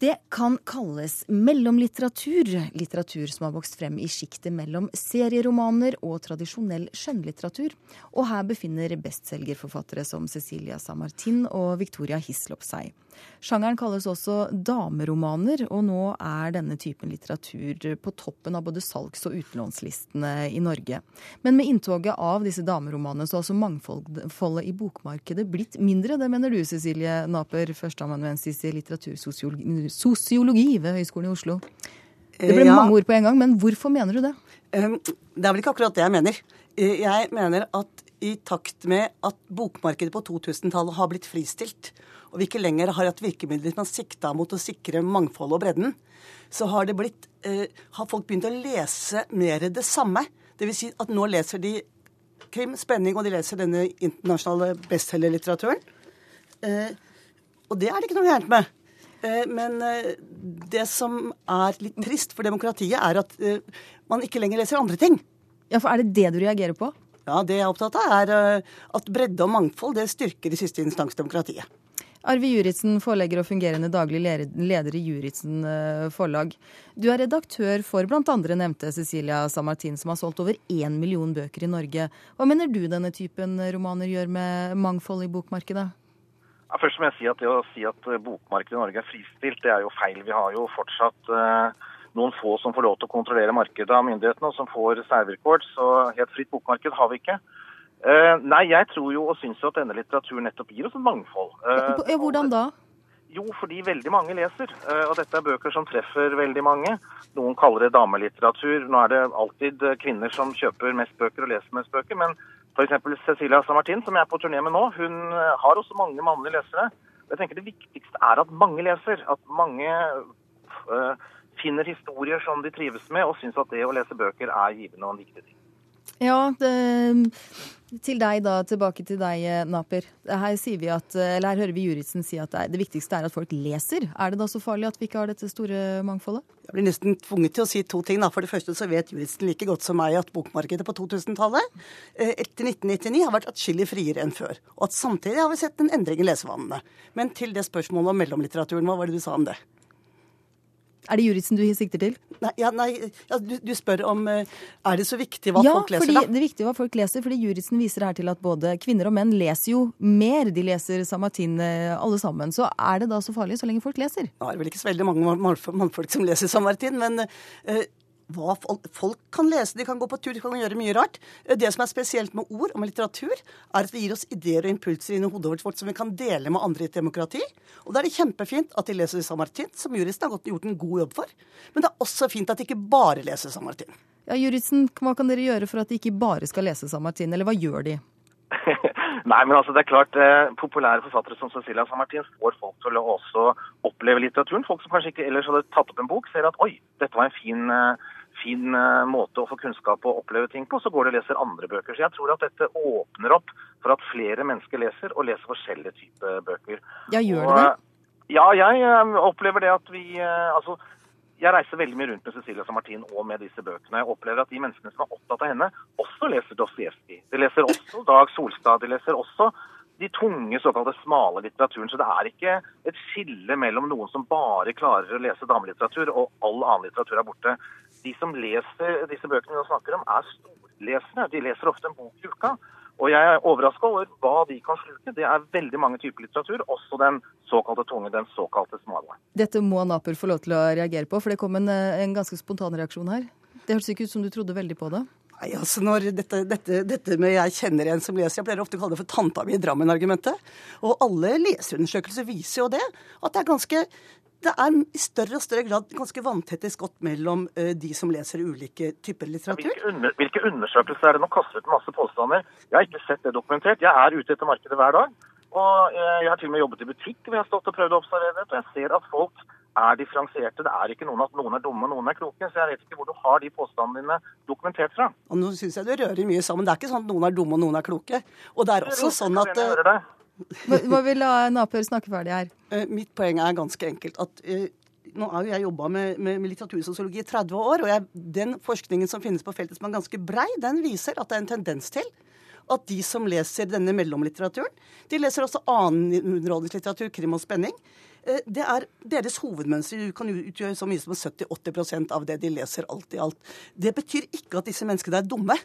Det kan kalles mellomlitteratur, litteratur som har vokst frem i sjiktet mellom serieromaner og tradisjonell skjønnlitteratur. Og her befinner bestselgerforfattere som Cecilia Samartin og Victoria Hislop seg. Sjangeren kalles også dameromaner, og nå er denne typen litteratur på toppen av både salgs- og utlånslistene i Norge. Men med inntoget av disse dameromanene så har altså mangfoldet i bokmarkedet blitt mindre. Det mener du, Cecilie Naper, førsteamanuensis i litteratursosiologi ved Høgskolen i Oslo. Det ble ja. mange ord på en gang, men hvorfor mener du det? Det er vel ikke akkurat det jeg mener. Jeg mener at i takt med at bokmarkedet på 2000-tallet har blitt fristilt, og vi ikke lenger har hatt virkemidler man sikta mot å sikre mangfoldet og bredden, så har, blitt, eh, har folk begynt å lese mer det samme. Vil si at nå leser de krim, spenning, og de leser denne internasjonale bestselgerlitteraturen. Eh, og det er det ikke noe gærent med. Eh, men eh, det som er litt trist for demokratiet, er at eh, man ikke lenger leser andre ting. Ja, for Er det det du reagerer på? Ja, Det jeg er opptatt av, er eh, at bredde og mangfold det styrker i siste instans demokratiet. Arve Juritzen, forlegger og fungerende daglig leder i Juritzen eh, forlag. Du er redaktør for bl.a. nevnte Cecilia Samartin, som har solgt over én million bøker i Norge. Hva mener du denne typen romaner gjør med mangfold i bokmarkedet? Ja, først må jeg si at Det å si at eh, bokmarkedet i Norge er fristilt, det er jo feil. Vi har jo fortsatt uh, noen få som får lov til å kontrollere markedet av myndighetene, og som får særvilkår. Så helt fritt bokmarked har vi ikke. Uh, nei, jeg tror jo og syns jo at denne litteraturen nettopp gir oss et mangfold. Uh, Hvordan da? Jo, fordi veldig mange leser. Uh, og dette er bøker som treffer veldig mange. Noen kaller det damelitteratur. Nå er det alltid kvinner som kjøper mest bøker og leser mest bøker. Men f.eks. Cecilia Samartin, som jeg er på turné med nå, hun har også mange mannlige lesere. Jeg tenker Det viktigste er at mange leser. At mange finner historier som de trives med, og syns at det å lese bøker er givende og en viktig ting. Ja, det, til deg da, tilbake til deg, Naper. Her, sier vi at, eller her hører vi juristen si at det, er, det, viktigste er at folk leser. Er det da så farlig at vi ikke har dette store mangfoldet? Jeg blir nesten tvunget til å si to ting. Da. For det første så vet juristen like godt som meg at bokmarkedet på 2000-tallet eh, etter 1999 har vært atskillig friere enn før. Og at samtidig har vi sett en endring i lesevanene. Men til det spørsmålet om mellomlitteraturen, hva var det du sa om det? Er det Juritzen du sikter til? Nei, ja, nei ja, du, du, spør om eh, Er det så viktig hva ja, folk leser, da? Ja, det er viktig hva folk leser. fordi Juritzen viser her til at både kvinner og menn leser jo mer. De leser Samatin eh, alle sammen. Så er det da så farlig så lenge folk leser? Ja, det er vel ikke så veldig mange mannfolk som leser Samatin, men uh, hva folk kan lese. De kan gå på tur, de kan gjøre mye rart. Det som er spesielt med ord og med litteratur, er at det gir oss ideer og impulser inn i hodet vårt som vi kan dele med andre i et demokrati. Og da er det kjempefint at de leser Samartin, som juristen har gjort en god jobb for. Men det er også fint at de ikke bare leser Samartin. Ja, Juristen, hva kan dere gjøre for at de ikke bare skal lese Samartin, eller hva gjør de? Nei, men altså det er klart, eh, Populære forfattere som Cecilia Samartin får til å også oppleve litteraturen. Folk som kanskje ikke ellers hadde tatt opp en bok, ser at oi, dette var en fin eh, fin eh, måte å få kunnskap og oppleve ting på, så går de og leser andre bøker. Så jeg tror at dette åpner opp for at flere mennesker leser, og leser forskjellige typer bøker. Ja, gjør det det? Ja, jeg eh, opplever det at vi eh, Altså, jeg reiser veldig mye rundt med Cecilia Samartin og med disse bøkene. Jeg opplever at de menneskene som er opptatt av henne, også leser Dostojevskij. De leser også Dag Solstad. De leser også de tunge, såkalte smale litteraturen. Så det er ikke et skille mellom noen som bare klarer å lese damelitteratur, og all annen litteratur er borte. De som leser disse bøkene vi snakker om, er storlesere. De leser ofte en bok i uka. Og jeg er overraska over hva de kan sluke. Det er veldig mange typer litteratur, også den såkalte tunge, den såkalte smale. Dette må Naper få lov til å reagere på, for det kom en, en ganske spontan reaksjon her. Det hørtes ikke ut som du trodde veldig på det? Nei, altså når dette, dette, dette, med 'jeg kjenner en som leser', jeg pleier ofte å kalle det for tanta mi i Drammen-argumentet. Og alle leserundersøkelser viser jo det. At det er ganske det er i større og større grad ganske vanntette skott mellom uh, de som leser ulike typer litteratur. Hvilke, under, hvilke undersøkelser er det? Nå kaster ut masse påstander. Jeg har ikke sett det dokumentert. Jeg er ute etter markedet hver dag. Og jeg har til og med jobbet i butikk hvor jeg har stått og prøvd å observere det. Og jeg ser at folk er differensierte. Det er ikke noen at noen er dumme og noen er kloke. Så jeg vet ikke hvor du har de påstandene dine dokumentert fra. Og nå syns jeg du rører mye sammen. Det er ikke sånn at noen er dumme og noen er kloke. Og det er også sånn at Må vi la Napør snakke ferdig her? Eh, mitt poeng er ganske enkelt at uh, nå har jo jeg jobba med, med, med, litteratursosiologi i 30 år, og jeg, den forskningen som finnes på feltet som er ganske brei, den viser at det er en tendens til at de som leser denne mellomlitteraturen, de leser også annen underholdningslitteratur, krim og spenning. Eh, det er deres hovedmønster. Du kan utgjøre så mye som 70-80 av det de leser alt i alt. Det betyr ikke at disse menneskene er dumme.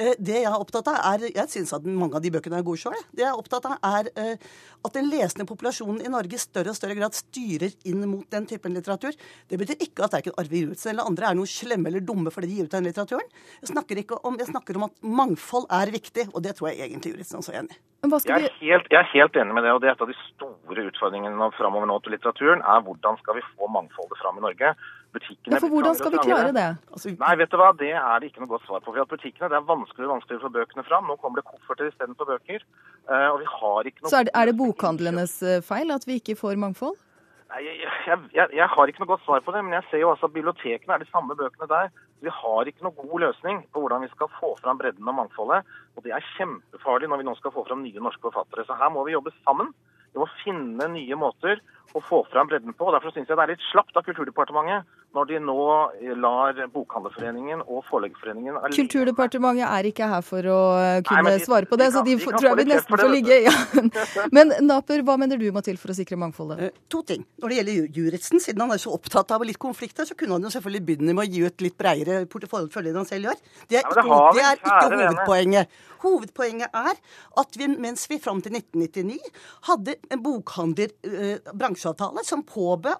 Eh, det jeg er opptatt av, er Jeg syns at mange av de bøkene er gode sjøl. Det jeg er opptatt av, er eh, at den lesende populasjonen i Norge i større og større grad styrer inn mot den typen litteratur. Det betyr ikke at verken Arve Juritzen eller andre er noe slemme eller dumme fordi de gir ut den litteraturen. Jeg snakker, om, jeg snakker om at mangfold er viktig, og det tror jeg egentlig Juritzen også er enig i. Jeg er, helt, jeg er helt enig med det, og det er et av de store utfordringene framover nå til litteraturen, er hvordan skal vi få mangfoldet fram i Norge. Butikkene ja, for hvordan skal vi klare det? Altså, Nei, vet du hva, det er det ikke noe godt svar på. For at butikkene, Det er vanskeligere og vanskeligere å få bøkene fram. Nå kommer det kofferter istedenfor bøker. Eh, og vi har ikke noe... Så er det, er det bokhandlenes eh, feil at vi ikke får mangfold? Nei, jeg, jeg, jeg, jeg, har ikke noe godt svar på det, men jeg ser jo altså at bibliotekene er de samme bøkene der. Vi har ikke noe god løsning på hvordan vi skal få fram bredden og mangfoldet. Og det er kjempefarlig når vi nå skal få fram nye norske forfattere. Så her må vi jobbe sammen. Vi må finne nye måter å få fram bredden på. og Derfor syns jeg det er litt slapt av Kulturdepartementet når de nå lar Bokhandlerforeningen og Forleggerforeningen Kulturdepartementet er ikke her for å kunne Nei, de, svare på det, de kan, så de, de tror jeg vi nesten får ligge. Ja. Men Naper, hva mener du må til for å sikre mangfoldet? Uh, to ting. Når det gjelder Juritzen, siden han er så opptatt av litt konflikter, så kunne han jo selvfølgelig begynne med å gi ut litt bredere portefølje enn han selv gjør. Det er, ja, ikke, det er ikke hovedpoenget. Hovedpoenget er at vi, mens vi fram til 1999 hadde en bokhandlerbransjeavtale uh, som påbød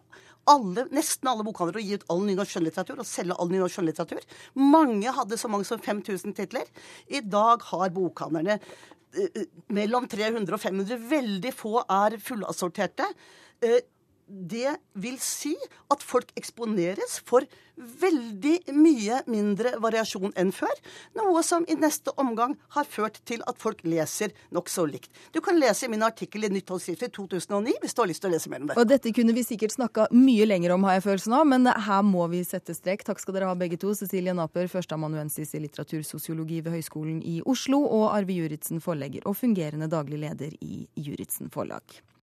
alle, nesten alle bokhandlere å gi ut all nynorsk skjønnlitteratur og selge all nynorsk skjønnlitteratur. Mange hadde så mange som 5000 titler. I dag har bokhandlerne eh, mellom 300 og 500. Veldig få er fullassorterte. Det vil si at folk eksponeres for veldig mye mindre variasjon enn før. Noe som i neste omgang har ført til at folk leser nokså likt. Du kan lese min artikkel i Nytt Holdsskrift 2009 hvis du har lyst til å lese mer om det. Og dette kunne vi sikkert snakka mye lenger om, har jeg følelsen av, men her må vi sette strek. Takk skal dere ha begge to. Cecilie Naper, førsteamanuensis i litteratursosiologi ved Høgskolen i Oslo, og Arve Juritzen, forlegger og fungerende daglig leder i Juritzen Forlag.